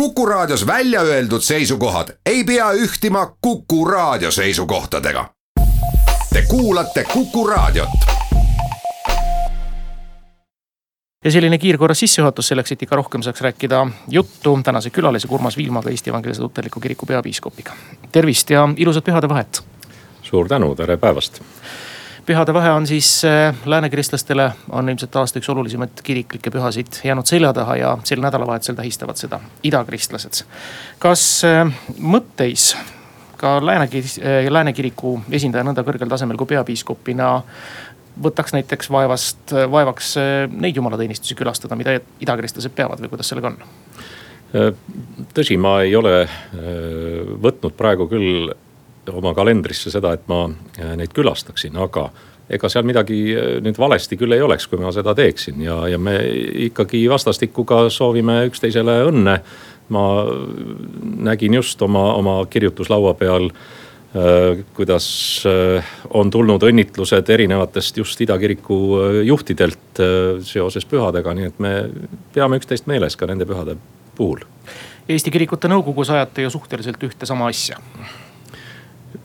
Kuku Raadios välja öeldud seisukohad ei pea ühtima Kuku Raadio seisukohtadega. Te kuulate Kuku Raadiot. ja selline kiirkorras sissejuhatus selleks, et ikka rohkem saaks rääkida juttu tänase külalise Urmas Viilmaga, Eesti Evangeelse Luterliku Kiriku peapiiskopiga. tervist ja ilusat pühadevahet. suur tänu, tere päevast pühadevahe on siis äh, läänekiristlastele on ilmselt aasta üks olulisemaid kiriklikke pühasid jäänud selja taha ja sel nädalavahetusel tähistavad seda idakristlased. kas äh, mõtteis ka lääne, äh, lääne kiriku esindaja nõnda kõrgel tasemel kui peapiiskopina võtaks näiteks vaevast, vaevaks neid jumalateenistusi külastada, mida idakristlased peavad või kuidas sellega on? tõsi, ma ei ole võtnud praegu küll oma kalendrisse seda, et ma äh, neid külastaksin, aga ega seal midagi äh, nüüd valesti küll ei oleks, kui ma seda teeksin ja, ja me ikkagi vastastikku ka soovime üksteisele õnne. ma nägin just oma, oma kirjutuslaua peal äh, kuidas on tulnud õnnitlused erinevatest just idakiriku juhtidelt seoses pühadega, nii et me peame üksteist meeles ka nende pühade puhul. Eesti Kirikute Nõukogus ajate ju suhteliselt ühte sama asja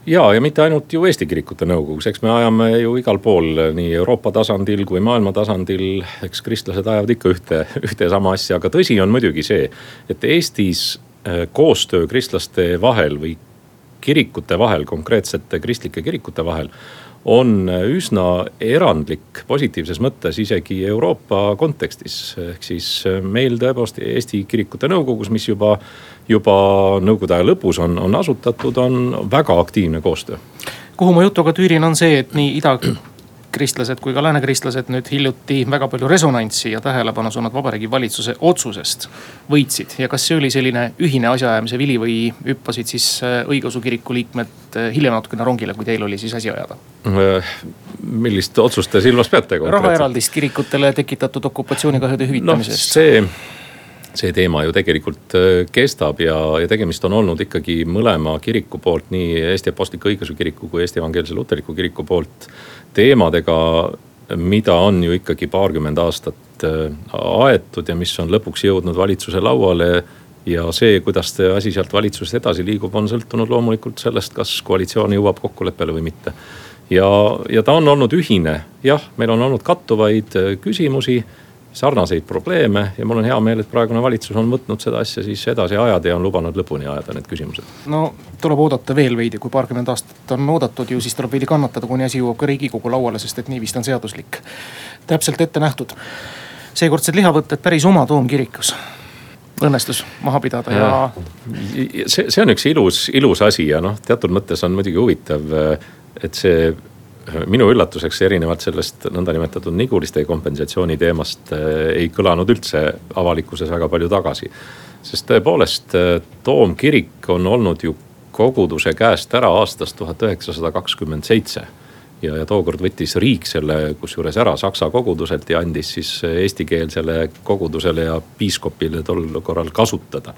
ja, ja mitte ainult ju Eesti Kirikute Nõukogus, eks me ajame ju igal pool nii Euroopa tasandil kui maailma tasandil. eks kristlased ajavad ikka ühte, ühte ja sama asja, aga tõsi on muidugi see, et Eestis äh, koostöö kristlaste vahel või kirikute vahel, konkreetsete kristlike kirikute vahel on üsna erandlik positiivses mõttes isegi Euroopa kontekstis. ehk siis äh, meil tõepoolest Eesti Kirikute Nõukogus, mis juba, juba nõukogude aja lõpus on, on asutatud, on väga aktiivne koostöö. kuhu ma jutuga tüürin, on see, et nii ida kristlased kui ka läänekristlased nüüd hiljuti väga palju resonantsi ja tähelepanu suunanud Vabariigi Valitsuse otsusest võitsid. ja kas see oli selline ühine asjaajamise vili või hüppasid siis äh, õigeusu kiriku liikmed äh, hiljem natukene rongile, kui teil oli siis asi ajada? Äh, millist otsust te silmas peate? rahaeraldist kirikutele tekitatud okupatsioonikahjude hüvitamisest no,. see see teema ju tegelikult kestab ja, ja tegemist on olnud ikkagi mõlema kiriku poolt, nii Eesti Apostlik-Õigeusu Kiriku kui Eesti Evangeelse Luterliku Kiriku poolt teemadega, mida on ju ikkagi paarkümmend aastat äh, aetud ja mis on lõpuks jõudnud valitsuse lauale. ja see, kuidas see asi sealt valitsusest edasi liigub, on sõltunud loomulikult sellest, kas koalitsioon jõuab kokkuleppele või mitte. ja, ja ta on olnud ühine, jah, meil on olnud kattuvaid äh, küsimusi sarnaseid probleeme ja mul on hea meel, et praegune valitsus on võtnud seda asja siis edasi ajada ja on lubanud lõpuni ajada need küsimused. no tuleb oodata veel veidi, kui paarkümmend aastat on oodatud ju, siis tuleb veidi kannatada, kuni asi jõuab ka riigikogu lauale, sest et nii vist on seaduslik. täpselt ette nähtud. seekordsed lihavõtted päris oma toomkirikus õnnestus maha pidada ja, ja. see, see on üks ilus, ilus asi ja noh, teatud mõttes on muidugi huvitav, et see minu üllatuseks erinevalt sellest nõndanimetatud Niguliste kompensatsiooni teemast eh, ei kõlanud üldse avalikkuses väga palju tagasi. sest tõepoolest eh, toomkirik on olnud ju koguduse käest ära aastast tuhat üheksasada kakskümmend seitse. ja, ja tookord võttis riik selle kusjuures ära saksa koguduselt ja andis siis eestikeelsele kogudusele ja piiskopile tol korral kasutada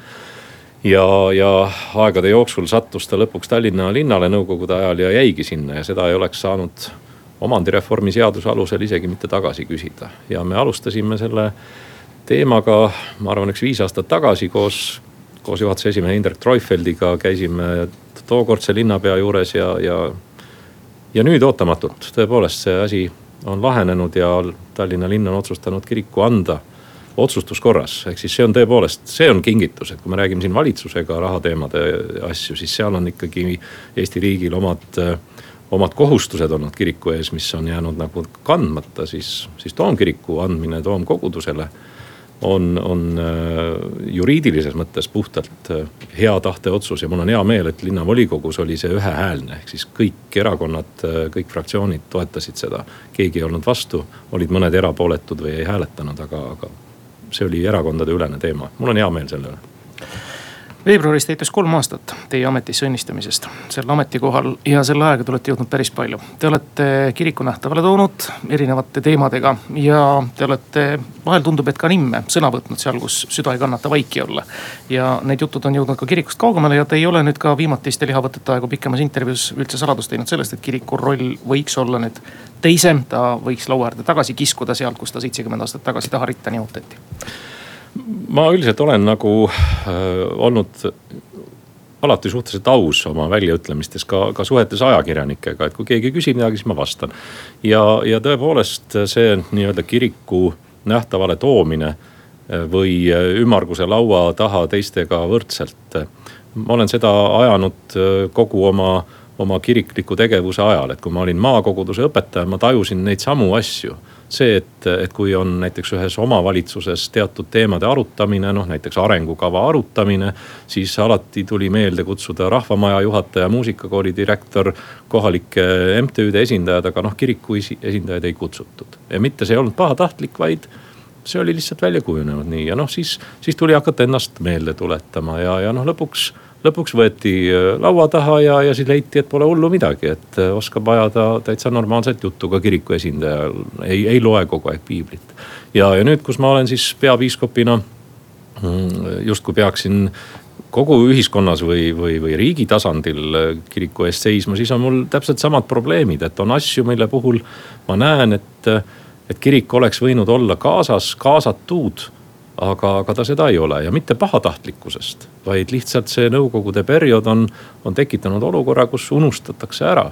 ja, ja aegade jooksul sattus ta lõpuks Tallinna linnale nõukogude ajal ja jäigi sinna ja seda ei oleks saanud omandireformi seaduse alusel isegi mitte tagasi küsida. ja me alustasime selle teemaga, ma arvan, üks viis aastat tagasi koos, koos juhatuse esimehe Indrek Treufeldiga käisime tookordse linnapea juures ja, ja. ja nüüd ootamatult tõepoolest see asi on lahenenud ja Tallinna linn on otsustanud kiriku anda otsustuskorras, ehk siis see on tõepoolest, see on kingitus, et kui me räägime siin valitsusega rahateemade asju, siis seal on ikkagi Eesti riigil omad omad kohustused olnud kiriku ees, mis on jäänud nagu kandmata, siis, siis toomkiriku andmine toomkogudusele on, on juriidilises mõttes puhtalt hea tahte otsus ja mul on hea meel, et linnavolikogus oli see ühehäälne, ehk siis kõik erakonnad, kõik fraktsioonid toetasid seda. keegi ei olnud vastu, olid mõned erapooletud või ei hääletanud, aga, aga see oli erakondadeülene teema, mul on hea meel selle üle veebruaris täitus kolm aastat teie ametisse õnnistamist sel ametikohal ja selle ajaga te olete jõudnud päris palju. Te olete kiriku nähtavale toonud erinevate teemadega ja te olete, vahel tundub, et ka nimme sõna võtnud seal, kus süda ei kannata vaiki olla. ja need jutud on jõudnud ka kirikust kaugemale ja te ei ole nüüd ka viimatiste lihavõtete aegu pikemas intervjuus üldse saladust teinud sellest, et kiriku roll võiks olla nüüd teisem. ta võiks laua äärde tagasi kiskuda sealt, kus ta seitsekümmend aastat tagasi taha ritta nihutati ma üldiselt olen nagu äh, olnud alati suhteliselt aus oma väljaütlemistes, ka, ka suhetes ajakirjanikega, et kui keegi küsib midagi, siis ma vastan. ja, ja tõepoolest see nii-öelda kiriku nähtavale toomine äh, või äh, ümmarguse laua taha teistega võrdselt. ma olen seda ajanud kogu oma, oma kirikliku tegevuse ajal, et kui ma olin maakoguduse õpetaja, ma tajusin neid samu asju see, et, et kui on näiteks ühes omavalitsuses teatud teemade arutamine, noh näiteks arengukava arutamine. siis alati tuli meelde kutsuda rahvamaja juhataja, muusikakooli direktor, kohalike MTÜ-de esindajad, aga noh kiriku esindajaid ei kutsutud. ja mitte see ei olnud pahatahtlik, vaid see oli lihtsalt välja kujunenud nii ja noh, siis, siis tuli hakata ennast meelde tuletama ja, ja noh, lõpuks lõpuks võeti äh, laua taha ja, ja siis leiti, et pole hullu midagi, et äh, oskab ajada täitsa normaalset juttu ka kiriku esindaja. ei, ei loe kogu aeg piiblit. ja, ja nüüd, kus ma olen siis peapiiskopina mm, justkui peaksin kogu ühiskonnas või, või, või riigi tasandil äh, kiriku eest seisma, siis on mul täpselt samad probleemid, et on asju, mille puhul ma näen, et, et kirik oleks võinud olla kaasas, kaasatud aga, aga ta seda ei ole ja mitte pahatahtlikkusest, vaid lihtsalt see nõukogude periood on, on tekitanud olukorra, kus unustatakse ära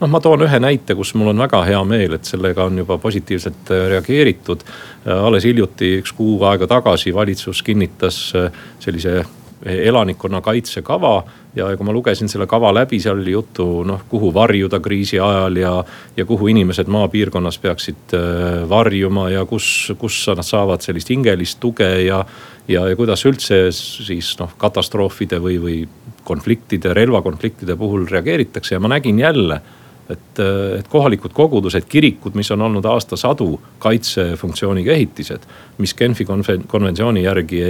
noh, ma toon ühe näite, kus mul on väga hea meel, et sellega on juba positiivselt äh, reageeritud. Äh, alles hiljuti, üks kuu aega tagasi valitsus kinnitas äh, sellise elanikkonnakaitse kava. Ja kui ma lugesin selle kava läbi, seal oli juttu noh, kuhu varjuda kriisi ajal ja, ja kuhu inimesed maapiirkonnas peaksid äh, varjuma ja kus, kus nad saavad sellist hingelist tuge ja. ja, ja kuidas üldse siis noh, katastroofide või, või konfliktide, relvakonfliktide puhul reageeritakse ja ma nägin jälle et, et kohalikud kogudused, kirikud, mis on olnud aastasadu kaitsefunktsiooniga ehitised. mis Genfi konventsiooni järgi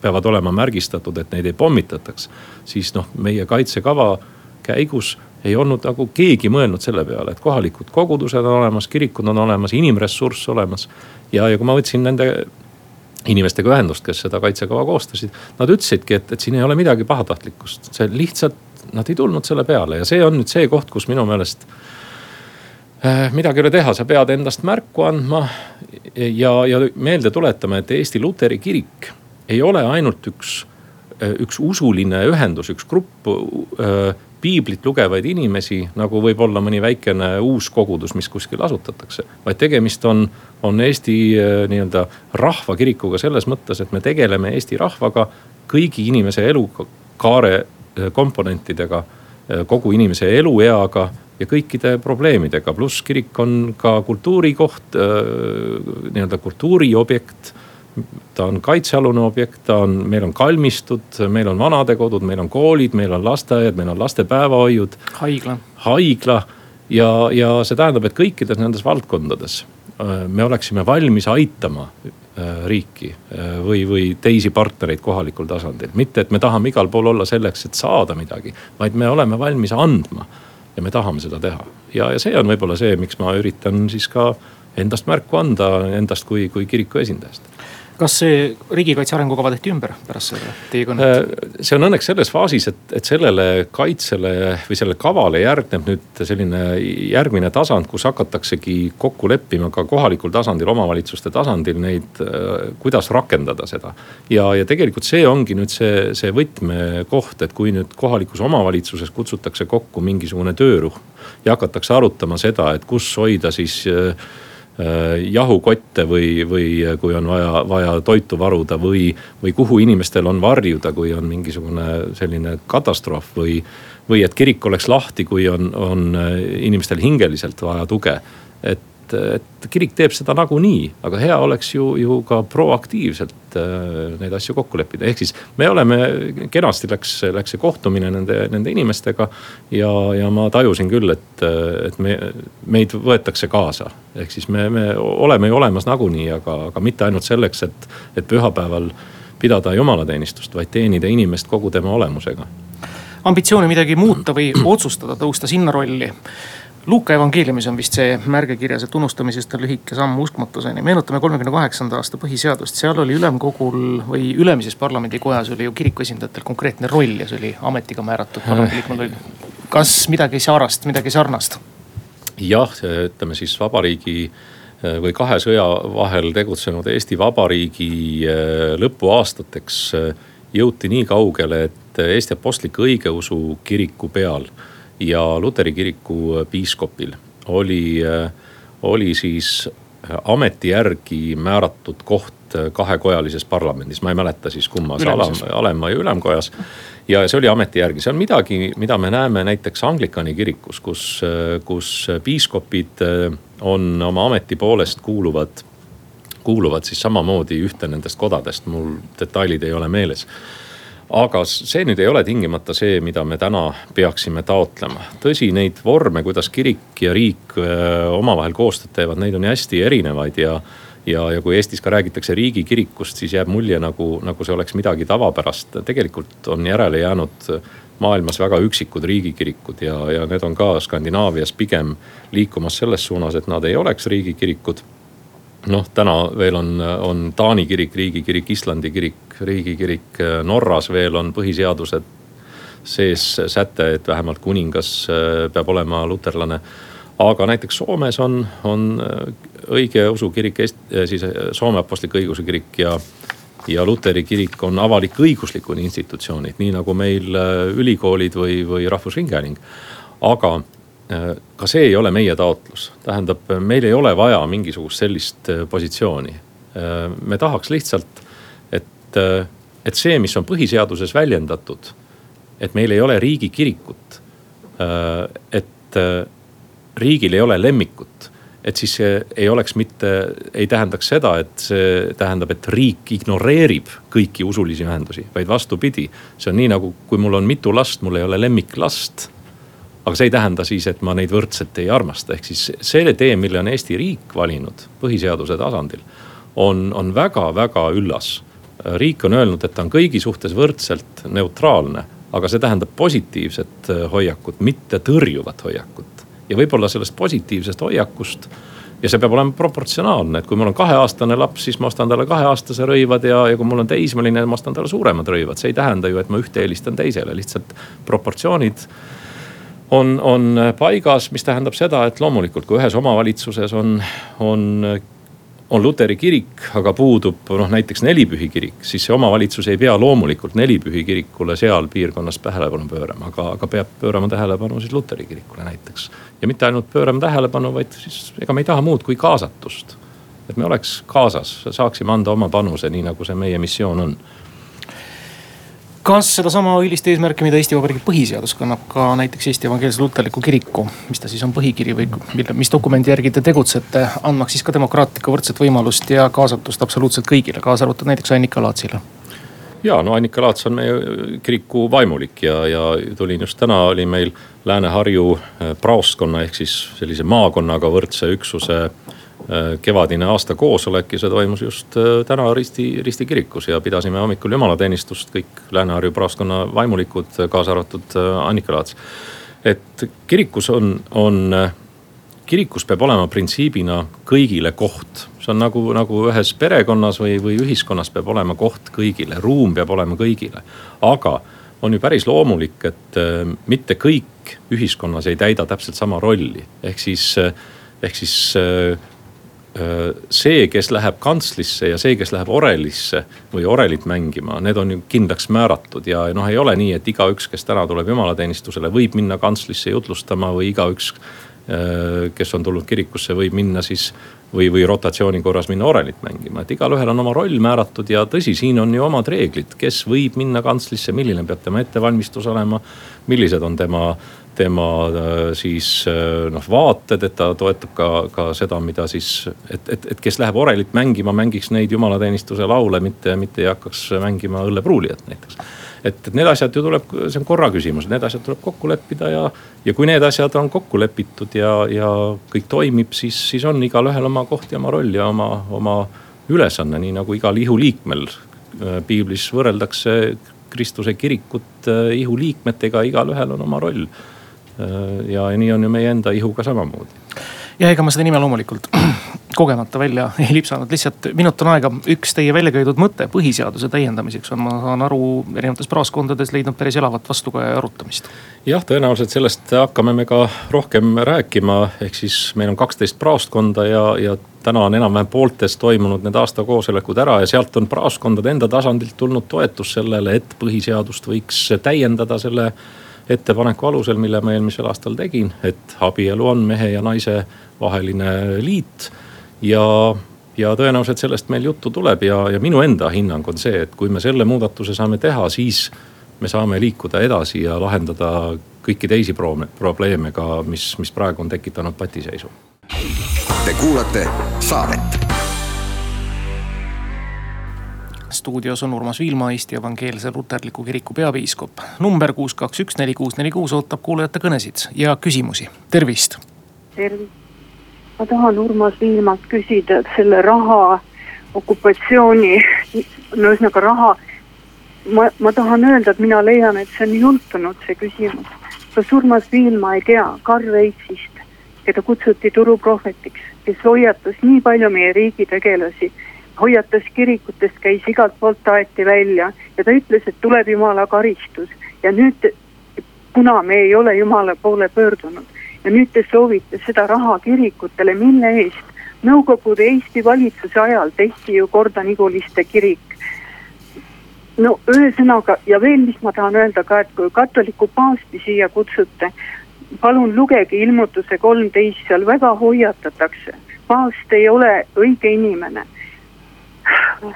peavad olema märgistatud, et neid ei pommitataks. siis noh, meie kaitsekava käigus ei olnud nagu keegi mõelnud selle peale, et kohalikud kogudused on olemas, kirikud on olemas, inimressurss olemas. ja, ja kui ma võtsin nende inimestega ühendust, kes seda kaitsekava koostasid. Nad ütlesidki, et, et siin ei ole midagi pahatahtlikkust, see lihtsalt nad ei tulnud selle peale ja see on nüüd see koht, kus minu meelest äh, midagi ei ole teha, sa pead endast märku andma ja, ja meelde tuletama, et Eesti Luteri Kirik ei ole ainult üks, äh, üks usuline ühendus, üks grupp äh, piiblit lugevaid inimesi, nagu võib olla mõni väikene uus kogudus, mis kuskil asutatakse. vaid tegemist on, on Eesti nii-öelda rahvakirikuga selles mõttes, et me tegeleme Eesti rahvaga kõigi inimese elukaare komponentidega, äh, kogu inimese elueaga ja kõikide probleemidega, pluss kirik on ka kultuurikoht, äh, nii-öelda kultuuriobjekt. ta on kaitsealune objekt, ta on, meil on kalmistud, meil on vanadekodud, meil on koolid, meil on lasteaiad, meil on lastepäevahoiud. haigla. haigla ja, ja see tähendab, et kõikides nendes valdkondades me oleksime valmis aitama riiki äh, või, või teisi partnereid kohalikul tasandil. mitte, et me tahame igal pool olla selleks, et saada midagi, vaid me oleme valmis andma. ja me tahame seda teha ja, ja see on võib-olla see, miks ma üritan siis ka endast märku anda, endast kui, kui kiriku esindajast kas see riigikaitse arengukava tehti ümber pärast seda teie kõnet? Äh, see on õnneks selles faasis, et, et sellele kaitsele või sellele kavale järgneb nüüd selline järgmine tasand, kus hakataksegi kokku leppima ka kohalikul tasandil, omavalitsuste tasandil neid, äh, kuidas rakendada seda. ja, ja tegelikult see ongi nüüd see, see võtmekoht, et kui nüüd kohalikus omavalitsuses kutsutakse kokku mingisugune töörühm ja hakatakse arutama seda, et kus hoida siis äh, jahukotte või, või kui on vaja, vaja toitu varuda või, või kuhu inimestel on varjuda, kui on mingisugune selline katastroof või. või et kirik oleks lahti, kui on, on inimestel hingeliselt vaja tuge. et et, et kirik teeb seda nagunii, aga hea oleks ju, ju ka proaktiivselt äh, neid asju kokku leppida, ehk siis me oleme, kenasti läks, läks see kohtumine nende, nende inimestega. ja, ja ma tajusin küll, et, et me, meid võetakse kaasa, ehk siis me, me oleme ju olemas nagunii, aga, aga mitte ainult selleks, et, et pühapäeval pidada jumalateenistust, vaid teenida inimest kogu tema olemusega ambitsiooni midagi muuta või otsustada tõusta sinna rolli Luuka evangeeliumis on vist see märge kirjas, et unustamisest on lühike samm uskmatuseni. meenutame kolmekümne kaheksanda aasta põhiseadust, seal oli ülemkogul või ülemises parlamendikojas oli ju kiriku esindajatel konkreetne roll ja see oli ametiga määratud parlamendiliikmel. kas midagi säärast, midagi sarnast? jah, ütleme siis vabariigi või kahe sõja vahel tegutsenud Eesti Vabariigi lõpuaastateks jõuti nii kaugele, et Eesti Apostlik-Õigeusu Kiriku peal ja Luteri kiriku piiskopil oli, oli siis ameti järgi määratud koht kahekojalises parlamendis, ma ei mäleta siis kummas, alam, alema ja ülemkojas. ja see oli ameti järgi, see on midagi, mida me näeme näiteks Anglikani kirikus, kus, kus piiskopid on oma ameti poolest kuuluvad, kuuluvad siis samamoodi ühte nendest kodadest, mul detailid ei ole meeles aga see nüüd ei ole tingimata see, mida me täna peaksime taotlema. tõsi, neid vorme, kuidas kirik ja riik omavahel koostööd teevad, neid on hästi erinevaid ja. ja, ja kui Eestis ka räägitakse riigikirikust, siis jääb mulje nagu, nagu see oleks midagi tavapärast. tegelikult on järele jäänud maailmas väga üksikud riigikirikud ja, ja need on ka Skandinaavias pigem liikumas selles suunas, et nad ei oleks riigikirikud noh, täna veel on, on Taani kirik, riigikirik, Islandi kirik, riigikirik. Norras veel on põhiseaduse sees säte, et vähemalt kuningas äh, peab olema luterlane. aga näiteks Soomes on, on äh, õigeusu kirik, äh, siis Soome apostlik-õigeusu kirik ja, ja luteri kirik on avalik-õiguslikud institutsioonid, nii nagu meil ülikoolid või, või Rahvusringhääling. aga Äh, ka see ei ole meie taotlus, tähendab, meil ei ole vaja mingisugust sellist äh, positsiooni. Äh, me tahaks lihtsalt, et, et see, mis on põhiseaduses väljendatud, et meil ei ole riigikirikut. et riigil ei ole lemmikut, et siis see ei oleks mitte, ei tähendaks seda, et see tähendab, et riik ignoreerib kõiki usulisi ühendusi, vaid vastupidi. see on nii nagu, kui mul on mitu last, mul ei ole lemmiklast aga see ei tähenda siis, et ma neid võrdselt ei armasta, ehk siis see tee, mille on Eesti riik valinud põhiseaduse tasandil, on, on väga-väga üllas. riik on öelnud, et ta on kõigi suhtes võrdselt neutraalne, aga see tähendab positiivset äh, hoiakut, mitte tõrjuvat hoiakut. ja võib-olla sellest positiivsest hoiakust ja see peab olema proportsionaalne, et kui mul on kaheaastane laps, siis ma ostan talle kaheaastase rõivad ja, ja kui mul on teismeline, ma ostan talle suuremad rõivad. see ei tähenda ju, et ma ühte eelistan teisele, lihtsalt proportsioonid on, on paigas, mis tähendab seda, et loomulikult, kui ühes omavalitsuses on, on, on luteri kirik, aga puudub noh näiteks nelipühi kirik, siis see omavalitsus ei pea loomulikult nelipühi kirikule seal piirkonnas tähelepanu pöörama, aga, aga peab pöörama tähelepanu siis luteri kirikule näiteks. ja mitte ainult pöörama tähelepanu, vaid siis ega me ei taha muud kui kaasatust. et me oleks kaasas, saaksime anda oma panuse, nii nagu see meie missioon on kas sedasama õilist eesmärki, mida Eesti Vabariigi põhiseadus kannab ka näiteks Eesti Evangeelse Luterliku Kiriku, mis ta siis on põhikiri või mille, mis dokumendi järgi te tegutsete, andmaks siis ka demokraatlikku võrdset võimalust ja kaasatust absoluutselt kõigile, kaasa arvatud näiteks Annika Laatsile? ja no Annika Laats on meie kiriku vaimulik ja, ja tulin just täna, oli meil Lääne-Harju äh, praostkonna ehk siis sellise maakonnaga võrdse üksuse Äh, kevadine aasta koosolek ja see toimus just äh, täna Risti, Risti kirikus ja pidasime hommikul jumalateenistust kõik Lääne-Harju praostkonna vaimulikud, kaasa arvatud äh, Annika Laats. et kirikus on, on, kirikus peab olema printsiibina kõigile koht. see on nagu, nagu ühes perekonnas või, või ühiskonnas peab olema koht kõigile, ruum peab olema kõigile. aga on ju päris loomulik, et mitte kõik ühiskonnas ei täida täpselt sama rolli, ehk siis, ehk siis Äh, see, kes läheb kantslisse ja see, kes läheb orelisse või orelit mängima, need on ju kindlaks määratud ja noh, ei ole nii, et igaüks, kes täna tuleb jumalateenistusele, võib minna kantslisse jutlustama või igaüks, äh, kes on tulnud kirikusse, võib minna siis või, või rotatsiooni korras minna orelit mängima, et igalühel on oma roll määratud ja tõsi, siin on ju omad reeglid, kes võib minna kantslisse, milline peab tema ettevalmistus olema, millised on tema tema äh, siis äh, noh vaated, et ta toetab ka, ka seda, mida siis, et, et, et kes läheb orelit mängima, mängiks neid jumalateenistuse laule, mitte, mitte ei hakkaks mängima õllepruulijat näiteks. et, et need asjad ju tuleb, see on korra küsimus, need asjad tuleb kokku leppida ja, ja kui need asjad on kokku lepitud ja, ja kõik toimib, siis, siis on igalühel oma koht ja oma roll ja oma, oma ülesanne, nii nagu igal ihuliikmel. Äh, piiblis võrreldakse Kristuse kirikut ihuliikmetega, igalühel on oma roll ja nii on ju meie enda ihuga samamoodi. ja ega ma seda nime loomulikult kogemata välja ei lipsanud, lihtsalt minut on aega, üks teie välja käidud mõte põhiseaduse täiendamiseks on, ma saan aru, erinevates praaskondades leidnud päris elavat vastukaja ja arutamist. jah, tõenäoliselt sellest hakkame me ka rohkem rääkima, ehk siis meil on kaksteist praastkonda ja, ja täna on enam-vähem pooltes toimunud need aastakoosolekud ära ja sealt on praaskondade enda tasandilt tulnud toetus sellele, et põhiseadust võiks täiendada selle ettepaneku alusel, mille ma eelmisel aastal tegin, et abielu on mehe ja naise vaheline liit. ja, ja tõenäoliselt sellest meil juttu tuleb ja, ja minu enda hinnang on see, et kui me selle muudatuse saame teha, siis me saame liikuda edasi ja lahendada kõiki teisi probleeme ka, mis, mis praegu on tekitanud patiseisu. Te kuulate saadet stuudios on Urmas Viilma, Eesti Evangeelse Luterliku Kiriku peapiiskop. number kuus, kaks, üks, neli, kuus, neli, kuus ootab kuulajate kõnesid ja küsimusi, tervist. tervist. ma tahan Urmas Viilmalt küsida selle raha okupatsiooni, no ühesõnaga raha. ma, ma tahan öelda, et mina leian, et see on jultunud, see küsimus. kas Urmas Viilma ei tea Karl Reitsist, keda kutsuti turuprohvetiks, kes hoiatas nii palju meie riigi tegelasi hoiatas kirikutest, käis igalt poolt aeti välja ja ta ütles, et tuleb jumala karistus ja nüüd, kuna me ei ole jumala poole pöördunud ja nüüd te soovite seda raha kirikutele, mille eest? Nõukogude Eesti valitsuse ajal tehti ju korda Niguliste kirik. no ühesõnaga ja veel, mis ma tahan öelda ka, et kui katoliku paavsti siia kutsute, palun lugege ilmutuse kolmteist, seal väga hoiatatakse. paavst ei ole õige inimene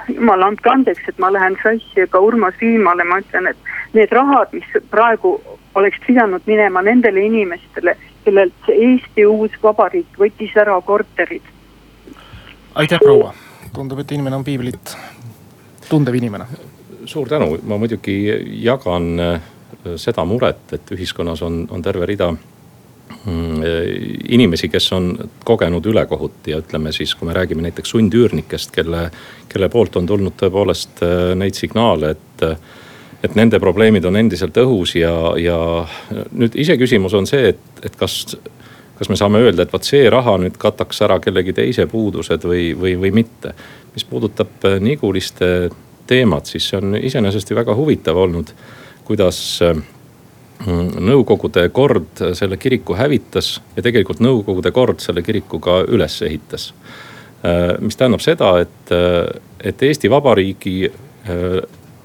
jumal andke andeks, et ma lähen sassi, aga Urmas Viimale ma ütlen, et need rahad, mis praegu oleks pidanud minema nendele inimestele, kellelt Eesti uus vabariik võttis ära korterid. aitäh, proua, tundub, et inimene on piiblit tundev inimene. suur tänu, ma muidugi jagan äh, seda muret, et ühiskonnas on, on terve rida inimesi, kes on kogenud ülekohut ja ütleme siis, kui me räägime näiteks sundüürnikest, kelle, kelle poolt on tulnud tõepoolest äh, neid signaale, et et nende probleemid on endiselt õhus ja, ja nüüd iseküsimus on see, et, et kas, kas me saame öelda, et vot see raha nüüd kataks ära kellegi teise puudused või, või, või mitte. mis puudutab äh, Niguliste teemat, siis see on iseenesest ju väga huvitav olnud, kuidas Mm, nõukogude kord selle kiriku hävitas ja tegelikult nõukogude kord selle kiriku ka üles ehitas. Äh, mis tähendab seda, et, äh, et Eesti Vabariigi äh,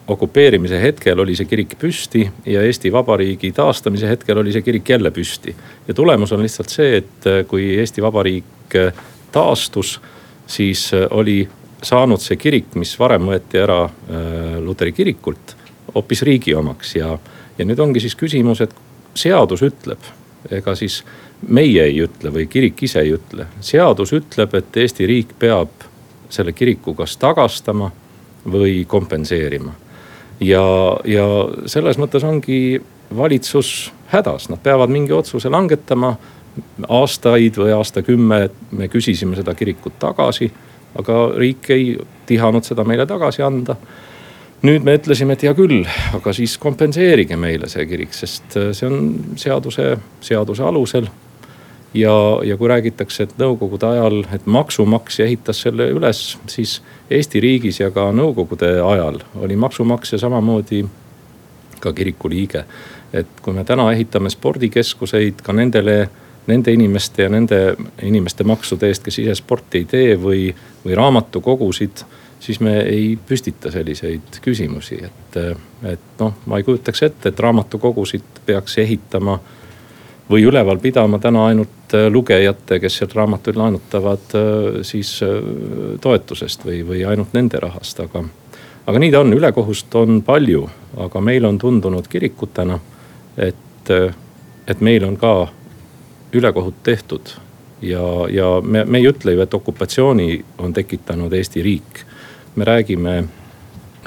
okupeerimise hetkel oli see kirik püsti ja Eesti Vabariigi taastamise hetkel oli see kirik jälle püsti. ja tulemus on lihtsalt see, et kui Eesti Vabariik taastus, siis oli saanud see kirik, mis varem võeti ära Luteri kirikult, hoopis riigi omaks ja ja nüüd ongi siis küsimus, et seadus ütleb, ega siis meie ei ütle või kirik ise ei ütle. seadus ütleb, et Eesti riik peab selle kiriku kas tagastama või kompenseerima. ja, ja selles mõttes ongi valitsus hädas, nad peavad mingi otsuse langetama. aastaid või aastakümme me küsisime seda kirikut tagasi, aga riik ei tihanud seda meile tagasi anda nüüd me ütlesime, et hea küll, aga siis kompenseerige meile see kirik, sest äh, see on seaduse, seaduse alusel. ja, ja kui räägitakse, et nõukogude ajal, et maksumaksja ehitas selle üles, siis Eesti riigis ja ka nõukogude ajal oli maksumaksja samamoodi ka kiriku liige. et kui me täna ehitame spordikeskuseid ka nendele nende inimeste ja nende inimeste maksude eest, kes ise sporti ei tee või, või raamatukogusid siis me ei püstita selliseid küsimusi, et, et noh, ma ei kujutaks ette, et raamatukogusid peaks ehitama või üleval pidama täna ainult lugejate, kes sealt raamatuid laenutavad, siis toetusest või, või ainult nende rahast, aga. aga nii ta on, ülekohust on palju, aga meile on tundunud kirikutena, et, et meil on ka ülekohut tehtud ja, ja me, me ei ütle ju, et okupatsiooni on tekitanud Eesti riik me räägime,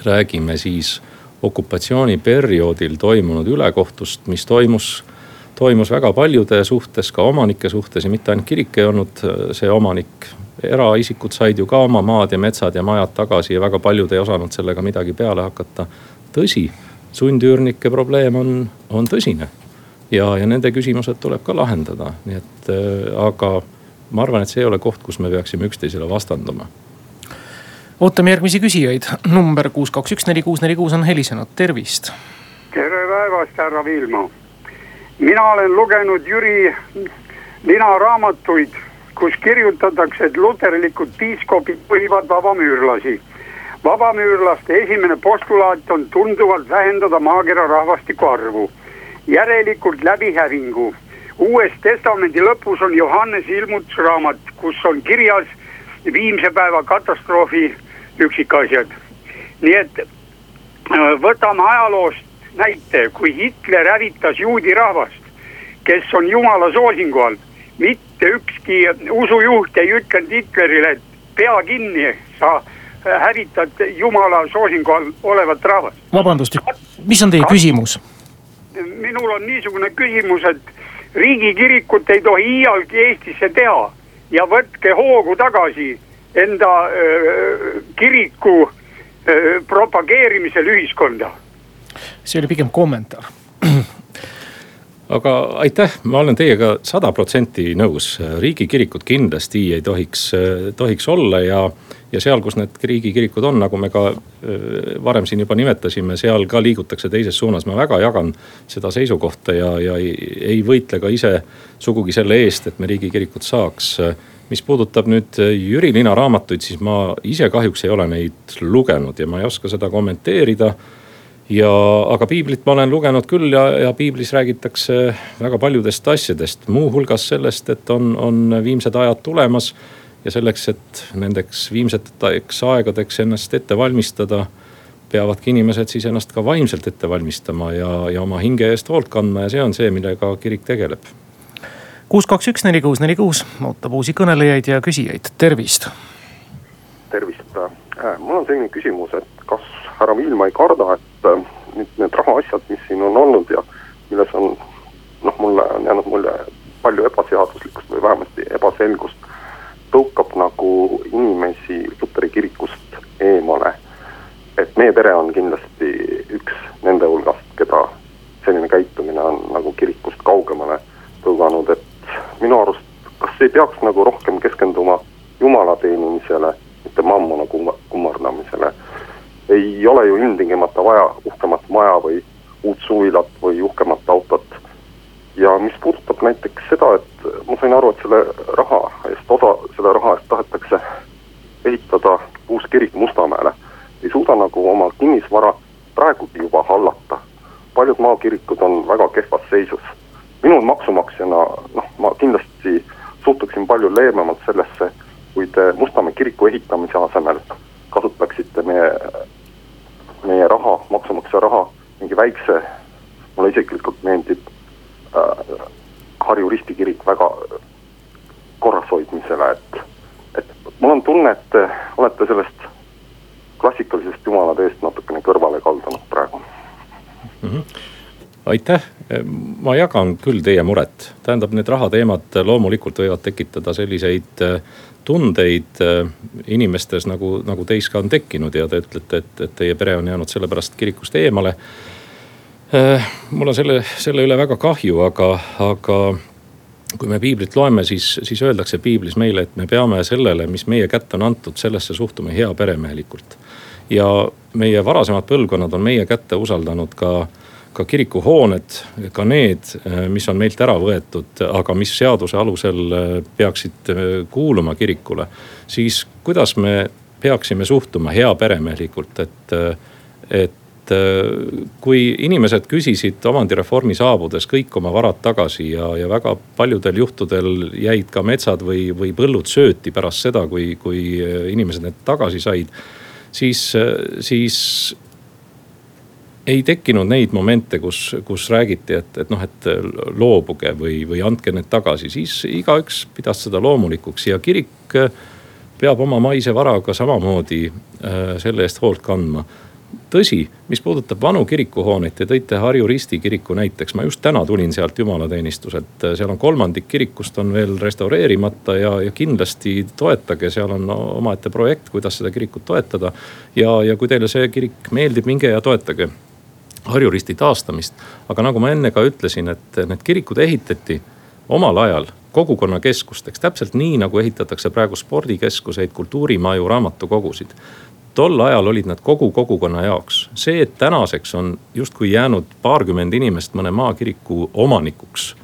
räägime siis okupatsiooniperioodil toimunud ülekohtust, mis toimus, toimus väga paljude suhtes, ka omanike suhtes ja mitte ainult kirik ei olnud äh, see omanik. eraisikud said ju ka oma maad ja metsad ja majad tagasi ja väga paljud ei osanud sellega midagi peale hakata. tõsi, sundüürnike probleem on, on tõsine ja, ja nende küsimused tuleb ka lahendada, nii et äh, aga ma arvan, et see ei ole koht, kus me peaksime üksteisele vastanduma ootame järgmisi küsijaid, number kuus, kaks, üks, neli, kuus, neli, kuus on helisenud, tervist. tere päevast, härra Viilma. mina olen lugenud Jüri Lina raamatuid, kus kirjutatakse, et luterlikud piiskopid juhivad vabamüürlasi. vabamüürlaste esimene postulaat on tunduvalt vähendada maakera rahvastiku arvu, järelikult läbi hävingu. uues testamendi lõpus on Johannese ilmutusraamat, kus on kirjas viimse päeva katastroofi üksikasjad. nii et äh, võtame ajaloost näite, kui Hitler hävitas juudi rahvast, kes on jumala soosingu all. mitte ükski usujuht ei ütlenud Hitlerile, et pea kinni, sa hävitad jumala soosingu all olevat rahvast. vabandust, mis on teie küsimus? minul on niisugune küsimus, et riigikirikut ei tohi iialgi Eestisse teha ja võtke hoogu tagasi enda kiriku propageerimisel ühiskonda. see oli pigem kommentaar aga aitäh, ma olen teiega sada protsenti nõus, riigikirikud kindlasti ei tohiks, tohiks olla ja. ja seal, kus need riigikirikud on, nagu me ka varem siin juba nimetasime, seal ka liigutakse teises suunas, ma väga jagan seda seisukohta ja, ja ei, ei võitle ka ise sugugi selle eest, et me riigikirikut saaks mis puudutab nüüd äh, Jüri Lina raamatuid, siis ma ise kahjuks ei ole neid lugenud ja ma ei oska seda kommenteerida. ja, aga piiblit ma olen lugenud küll ja, ja piiblis räägitakse väga paljudest asjadest, muuhulgas sellest, et on, on viimsed ajad tulemas. ja selleks, et nendeks viimseteks aegadeks ennast ette valmistada peavadki inimesed siis ennast ka vaimselt ette valmistama ja, ja oma hinge eest hoolt kandma ja see on see, millega kirik tegeleb kuus, kaks, üks, neli, kuus, neli, kuus ootab uusi kõnelejaid ja küsijaid, tervist. tervist, äh, mul on selline küsimus, et kas härra Viilma ei karda, et äh, nüüd need rahaasjad, mis siin on olnud ja milles on noh, mulle on jäänud mulje palju ebaseaduslikkust või vähemasti ebaselgust, tõukab nagu inimesi Luteri kirikust eemale. et meie pere on kindlasti üks nende hulgast, keda selline käitumine on nagu kirikust kaugemale tõuganud, et minu arust, kas ei peaks nagu rohkem keskenduma jumala teenimisele, mitte mammona kummardamisele. ei ole ju ilmtingimata vaja uhkemat maja või uut suvilat või uhkemat autot. ja mis puudutab näiteks seda, et ma sain aru, et selle raha eest, osa selle raha eest tahetakse ehitada uus kirik Mustamäele. ei suuda nagu oma kinnisvara praegugi juba hallata. paljud maakirikud on väga kehvas seisus minul maksumaksjana noh, ma kindlasti suhtuksin palju leebemalt sellesse, kui te Mustamäe kiriku ehitamise asemel kasutaksite meie, meie raha, maksumaksja raha mingi väikse, mulle isiklikult meeldib äh, Harju Risti kirik väga korrashoidmisele, et, et mul on tunne, et te olete sellest klassikalisest jumalateest natukene kõrvale kaldunud praegu mm. -hmm aitäh, ma jagan küll teie muret, tähendab, need rahateemad loomulikult võivad tekitada selliseid äh, tundeid äh, inimestes nagu, nagu teis ka on tekkinud ja te ütlete, et, et teie pere on jäänud sellepärast kirikust eemale. Äh, mul on selle, selle üle väga kahju, aga, aga kui me piiblit loeme, siis, siis öeldakse piiblis meile, et me peame sellele, mis meie kätte on antud, sellesse suhtuma hea peremehelikult. ja meie varasemad põlvkonnad on meie kätte usaldanud ka ka kirikuhooned, ka need, mis on meilt ära võetud, aga mis seaduse alusel eh, peaksid eh, kuuluma kirikule. siis kuidas me peaksime suhtuma heaperemehelikult, et, et kui inimesed küsisid omandireformi saabudes kõik oma varad tagasi ja, ja väga paljudel juhtudel jäid ka metsad või, või põllud sööti pärast seda, kui, kui inimesed need tagasi said. siis, siis ei tekkinud neid momente, kus, kus räägiti, et, et noh, et loobuge või, või andke need tagasi, siis igaüks pidas seda loomulikuks ja kirik peab oma maise varaga samamoodi äh, selle eest hoolt kandma. tõsi, mis puudutab vanu kirikuhooneid, te tõite Harju Risti kiriku näiteks, ma just täna tulin sealt jumalateenistuselt, seal on kolmandik kirikust on veel restaureerimata ja, ja kindlasti toetage, seal on omaette projekt, kuidas seda kirikut toetada. ja, ja kui teile see kirik meeldib, minge ja toetage Harju Risti taastamist. aga nagu ma enne ka ütlesin, et need kirikud ehitati omal ajal kogukonnakeskusteks, täpselt nii nagu ehitatakse praegu spordikeskuseid, kultuurimaju, raamatukogusid tol ajal olid nad kogu kogukonna jaoks. see, et tänaseks on justkui jäänud paarkümmend inimest mõne maakiriku omanikuks.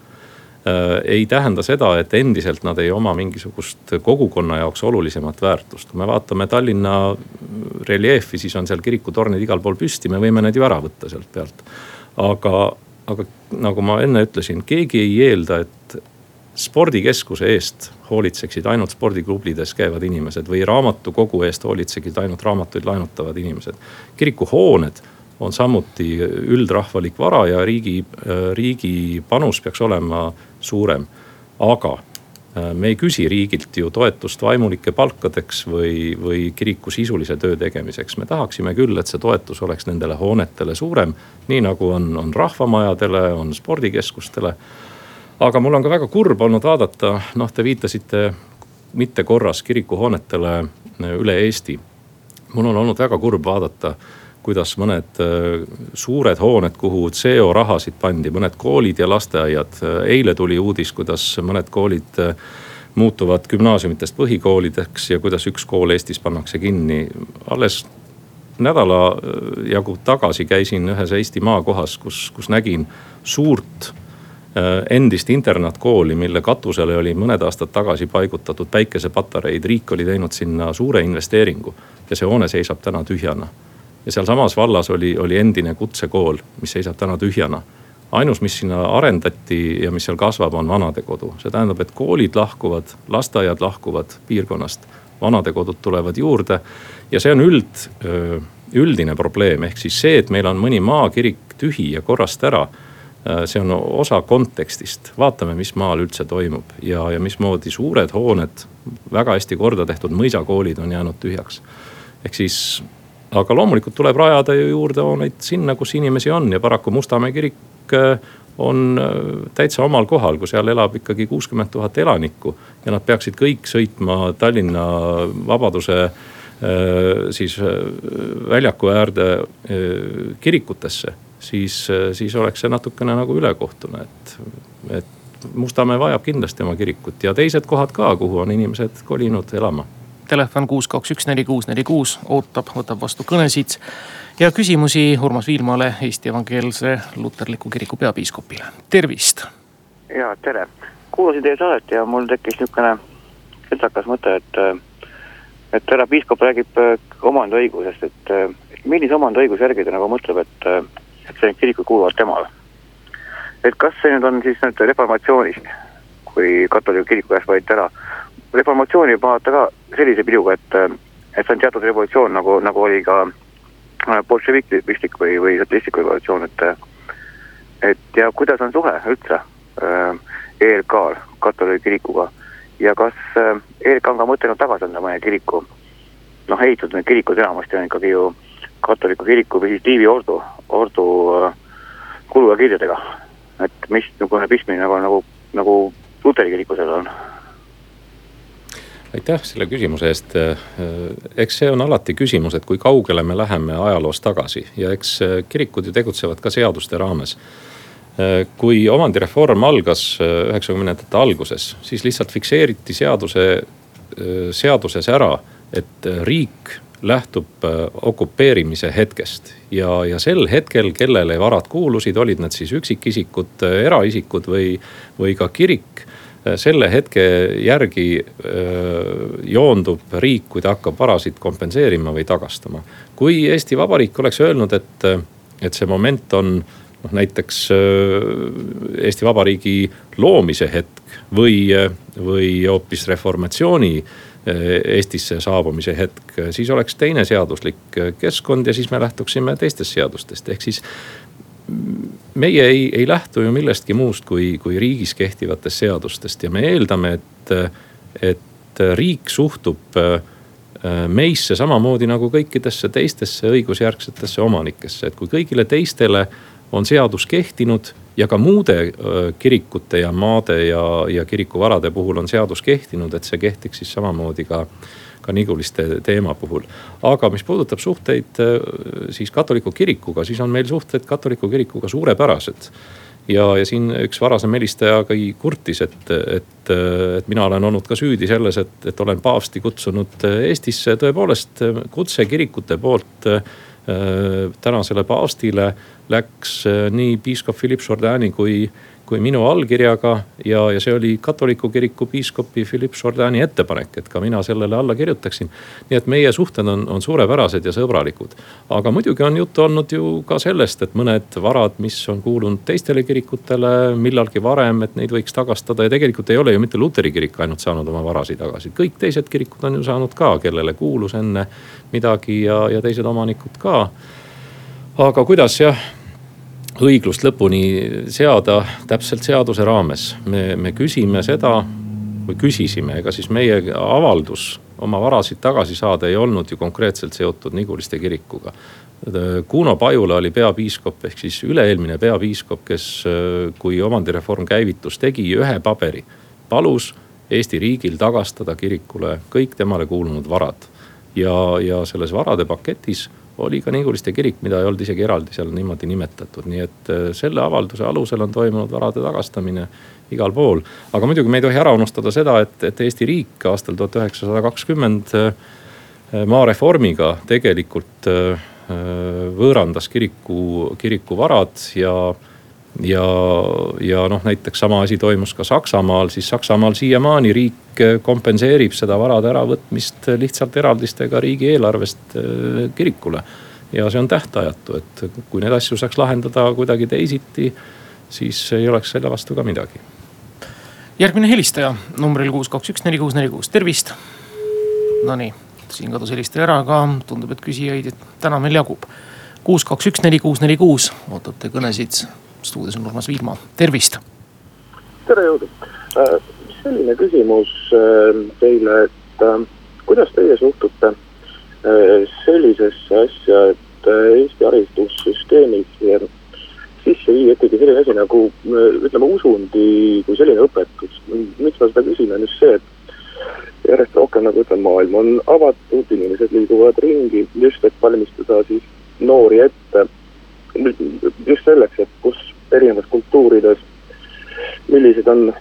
Ei tähenda seda, et endiselt nad ei oma mingisugust kogukonna jaoks olulisemat väärtust. kui me vaatame Tallinna reljeefi, siis on seal kirikutornid igal pool püsti, me võime need ju ära võtta sealt pealt. aga, aga nagu ma enne ütlesin, keegi ei eelda, et spordikeskuse eest hoolitseksid ainult spordiklubides käivad inimesed või raamatukogu eest hoolitseksid ainult raamatuid laenutavad inimesed. kirikuhooned on samuti üldrahvalik vara ja riigi, riigi panus peaks olema suurem. aga äh, me ei küsi riigilt ju toetust vaimulike palkadeks või, või kiriku sisulise töö tegemiseks. me tahaksime küll, et see toetus oleks nendele hoonetele suurem, nii nagu on, on rahvamajadele, on spordikeskustele aga mul on ka väga kurb olnud vaadata, noh, te viitasite mitte korras kirikuhoonetele äh, üle Eesti. mul on olnud väga kurb vaadata, kuidas mõned äh, suured hooned, kuhu CO rahasid pandi, mõned koolid ja lasteaiad. eile tuli uudis, kuidas mõned koolid äh, muutuvad gümnaasiumitest põhikoolideks ja kuidas üks kool Eestis pannakse kinni. alles nädala jagu tagasi käisin ühes Eesti maakohas, kus, kus nägin suurt Äh, endist internaatkooli, mille katusele oli mõned aastad tagasi paigutatud päikesepatareid, riik oli teinud sinna suure investeeringu. ja see hoone seisab täna tühjana. Ja sealsamas vallas oli, oli endine kutsekool, mis seisab täna tühjana. ainus, mis sinna arendati ja mis seal kasvab, on vanadekodu, see tähendab, et koolid lahkuvad, lasteaiad lahkuvad piirkonnast, vanadekodud tulevad juurde ja see on üld, üldine probleem, ehk siis see, et meil on mõni maakirik tühi ja korrast ära see on osa kontekstist, vaatame, mis maal üldse toimub. Ja, ja mismoodi suured hooned, väga hästi korda tehtud mõisakoolid on jäänud tühjaks. ehk siis, aga loomulikult tuleb rajada ju juurde hooneid sinna, kus inimesi on ja paraku Mustamäe kirik äh, on äh, täitsa omal kohal, kui seal elab ikkagi kuuskümmend tuhat elanikku. ja nad peaksid kõik sõitma Tallinna Vabaduse siis väljaku äärde kirikutesse siis, siis oleks see natukene nagu ülekohtune, et, et Mustamäe vajab kindlasti oma kirikut ja teised kohad ka, kuhu on inimesed kolinud elama. Telefon kuus, kaks, üks, neli, kuus, neli, kuus ootab, võtab vastu kõnesid ja küsimusi Urmas Viilmale, Eesti Evangeelse Luterliku Kiriku peapiiskopile, tervist. ja tere, kuulasin teie saadet ja mul tekkis niisugune kiltakas mõte, et, et härra piiskop räägib omandiõigusest, et millise omandiõiguse järgi ta nagu mõtleb, et et see kirikud kuuluvad temale. et kas see nüüd on siis nüüd reformatsioonist, kui katoliku kiriku käest võeti ära. Reformatsiooni võib vaadata ka sellise pilguga, et, et see on teatud revolutsioon, nagu, nagu oli ka äh, bolševistlik või, või sotsialistlik revolutsioon, et. et ja kuidas on suhe üldse äh, ERK-l katoliku kirikuga ja kas äh, ERK on ka mõtelnud tagasi anda mõne kiriku. noh, ehitatud need kirikud enamasti on ikkagi ju katoliku kiriku või siis Liivi ordu, ordu äh, kulu ja kirjadega. et mis niisugune pistmine nagu, nagu, nagu luteri kiriku seal on? Aitäh selle küsimuse eest. Äh, eks see on alati küsimus, et kui kaugele me läheme ajaloos tagasi ja eks äh, kirikud ju tegutsevad ka seaduste raames. kui omandireform algas üheksakümnendate alguses, siis lihtsalt fikseeriti seaduse, seaduses ära, et riik lähtub äh, okupeerimise hetkest. ja, ja sel hetkel, kellele varad kuulusid, olid nad siis üksikisikud, äh, eraisikud või, või ka kirik äh, selle hetke järgi joondub riik, kui ta hakkab varasid kompenseerima või tagastama. kui Eesti Vabariik oleks öelnud, et, et see moment on noh, näiteks Eesti Vabariigi loomise hetk või, või hoopis reformatsiooni Eestisse saabumise hetk, siis oleks teine seaduslik keskkond ja siis me lähtuksime teistest seadustest, ehk siis. Meie ei, ei lähtu ju millestki muust kui, kui riigis kehtivatest seadustest ja me eeldame, et, et riik suhtub eh, meisse samamoodi nagu kõikidesse teistesse õigusjärgsetesse omanikesse, et kui kõigile teistele on seadus kehtinud ja ka muude kirikute ja maade ja, ja kirikuvarade puhul on seadus kehtinud, et see kehtiks siis samamoodi ka, ka Niguliste teema puhul. aga mis puudutab suhteid siis katoliku kirikuga, siis on meil suhted katoliku kirikuga suurepärased. ja, ja siin üks varasem helistaja ka kurtis, et, et, et mina olen olnud ka süüdi selles, et, et olen paavsti kutsunud Eestisse. tõepoolest kutse kirikute poolt äh, tänasele paavstile läks äh, nii piiskop Philippe Jourdani kui kui minu allkirjaga ja, ja see oli katoliku kiriku piiskopi Philippe Jourdani ettepanek, et ka mina sellele alla kirjutaksin. nii et meie suhted on, on suurepärased ja sõbralikud. aga muidugi on juttu olnud ju ka sellest, et mõned varad, mis on kuulunud teistele kirikutele millalgi varem, et neid võiks tagastada ja tegelikult ei ole ju mitte luteri kirik ainult saanud oma varasid tagasi. kõik teised kirikud on ju saanud ka, kellele kuulus enne midagi ja, ja teised omanikud ka. aga kuidas jah õiglust lõpuni seada täpselt seaduse raames. me, me küsime seda või küsisime, ega siis meie avaldus oma varasid tagasi saada ei olnud ju konkreetselt seotud Niguliste kirikuga. Kuno Pajula oli peapiiskop ehk siis üle-eelmine peapiiskop, kes, kui omandireform käivitus, tegi ühe paberi. palus Eesti riigil tagastada kirikule kõik temale kuulunud varad. ja, ja selles varade paketis oli ka Niguliste kirik, mida ei olnud isegi eraldi seal niimoodi nimetatud, nii et äh, selle avalduse alusel on toimunud varade tagastamine igal pool. aga muidugi me ei tohi ära unustada seda, et, et Eesti riik aastal tuhat üheksasada kakskümmend äh, maareformiga tegelikult äh, võõrandas kiriku, kiriku varad ja ja, ja noh, näiteks sama asi toimus ka Saksamaal, siis Saksamaal siiamaani riik kompenseerib seda varade äravõtmist lihtsalt eraldistega riigieelarvest äh, kirikule. ja see on tähtajatu, et kui neid asju saaks lahendada kuidagi teisiti, siis ei oleks selle vastu ka midagi. järgmine helistaja numbril kuus, kaks, üks, neli, kuus, neli, kuus, tervist. Nonii, siin kadus helistaja ära, aga tundub, et küsijaid täna meil jagub. kuus, kaks, üks, neli, kuus, neli, kuus, ootate kõnesid stuudios on Urmas Viilma, tervist. tere jõudu äh,, selline küsimus äh, teile, et äh, kuidas teie suhtute äh, sellisesse asja, et äh, Eesti haridussüsteemis sisse viia ikkagi selline asi nagu äh, ütleme, usundi kui selline õpetus. miks ma seda küsin, on just see, et järjest rohkem nagu ütleme, maailm on avatud, inimesed liiguvad ringi just, et valmistada siis noori ette just selleks, et kus erinevates kultuurides, millised on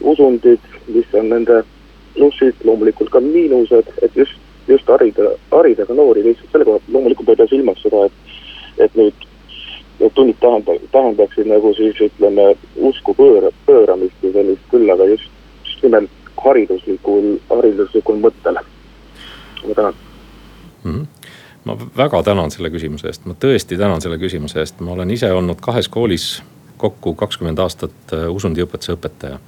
usundid, mis on nende plussid, loomulikult ka miinused, et just, just harida, harida ka noori lihtsalt selle koha pealt, loomulikult ei pea silmas seda, et, et nüüd need tunnid tähenda, tähendaksid nagu siis ütleme usku pööra, pööramist ja sellist küll, aga just, just nimelt hariduslikul, hariduslikul mõttel. ma tänan mm. -hmm ma väga tänan selle küsimuse eest, ma tõesti tänan selle küsimuse eest, ma olen ise olnud kahes koolis kokku kakskümmend aastat äh, usundiõpetuse õpetaja.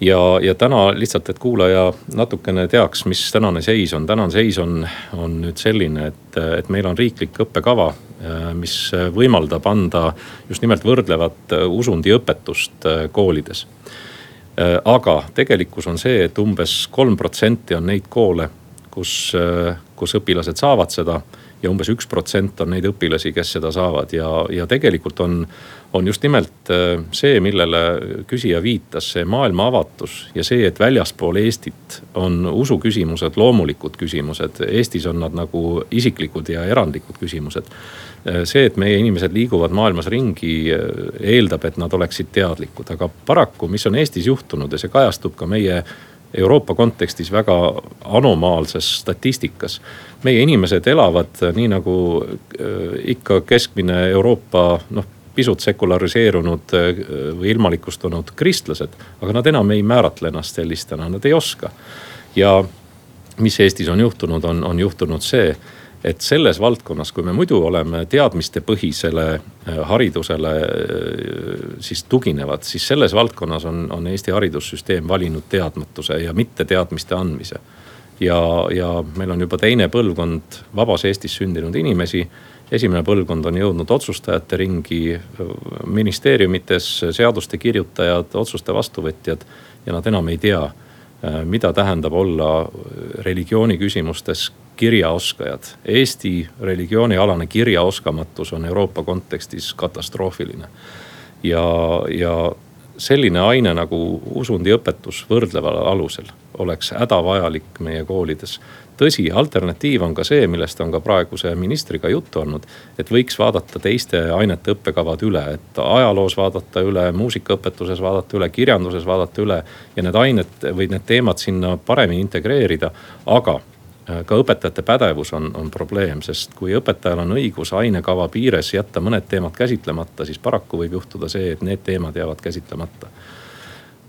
ja, ja täna lihtsalt, et kuulaja natukene teaks, mis tänane seis on, tänane seis on, on nüüd selline, et, et meil on riiklik õppekava, äh, mis võimaldab anda just nimelt võrdlevat äh, usundiõpetust koolides. Aga tegelikkus on see, et umbes kolm protsenti on neid koole, kus, kus õpilased saavad seda ja umbes üks protsent on neid õpilasi, kes seda saavad. Ja, ja tegelikult on, on just nimelt äh, see, millele küsija viitas, see maailma avatus ja see, et väljaspool Eestit on usuküsimused loomulikud küsimused. Eestis on nad nagu isiklikud ja erandlikud küsimused. Äh, see, et meie inimesed liiguvad maailmas ringi, äh, eeldab, et nad oleksid teadlikud, aga paraku, mis on Eestis juhtunud ja see kajastub ka meie Euroopa kontekstis väga anomaalses statistikas. meie inimesed elavad nii nagu ikka keskmine Euroopa noh pisut sekulariseerunud äh, või ilmalikustunud kristlased, aga nad enam ei määratle ennast sellistena, nad ei oska. ja mis Eestis on juhtunud, on, on juhtunud see et selles valdkonnas, kui me muidu oleme teadmistepõhisele äh, haridusele äh, siis tuginevad, siis selles valdkonnas on, on Eesti haridussüsteem valinud teadmatuse ja mitte teadmiste andmise. ja, ja meil on juba teine põlvkond vabas Eestis sündinud inimesi. Esimene põlvkond on jõudnud otsustajate ringi ministeeriumites, seaduste kirjutajad, otsuste vastuvõtjad ja nad enam ei tea mida tähendab olla religiooni küsimustes kirjaoskajad. Eesti religioonialane kirjaoskamatus on Euroopa kontekstis katastroofiline. ja, ja selline aine nagu usundiõpetus võrdleval alusel oleks hädavajalik meie koolides tõsi, alternatiiv on ka see, millest on ka praeguse ministriga juttu olnud. et võiks vaadata teiste ainete õppekavad üle, et ajaloos vaadata üle, muusikaõpetuses vaadata üle, kirjanduses vaadata üle. ja need ained või need teemad sinna paremini integreerida, aga ka õpetajate pädevus on, on probleem, sest kui õpetajal on õigus ainekava piires jätta mõned teemad käsitlemata, siis paraku võib juhtuda see, et need teemad jäävad käsitlemata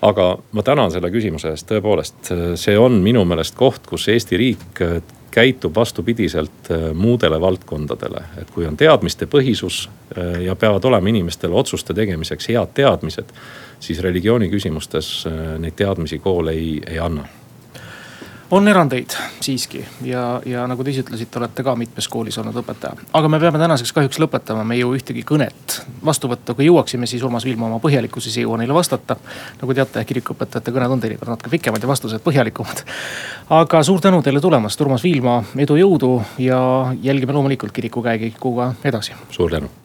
aga ma tänan selle küsimuse eest, tõepoolest, see on minu meelest koht, kus Eesti riik äh, käitub vastupidiselt äh, muudele valdkondadele. et kui on teadmistepõhisus äh, ja peavad olema inimestel otsuste tegemiseks head teadmised, siis religiooni küsimustes neid teadmisi kool ei, ei anna on erandeid siiski ja, ja nagu te ise ütlesite, olete ka mitmes koolis olnud õpetaja. aga me peame tänaseks kahjuks lõpetama, me ei jõua ühtegi kõnet vastu võtta, kui jõuaksime, siis Urmas Viilma oma põhjalikkuses ei jõua neile vastata. nagu teate, kirikuõpetajate kõned on teinekord natuke pikemad ja vastused põhjalikumad. aga suur tänu teile tulemast, Urmas Viilma, edu, jõudu ja jälgime loomulikult kiriku käekäikuga edasi. suur tänu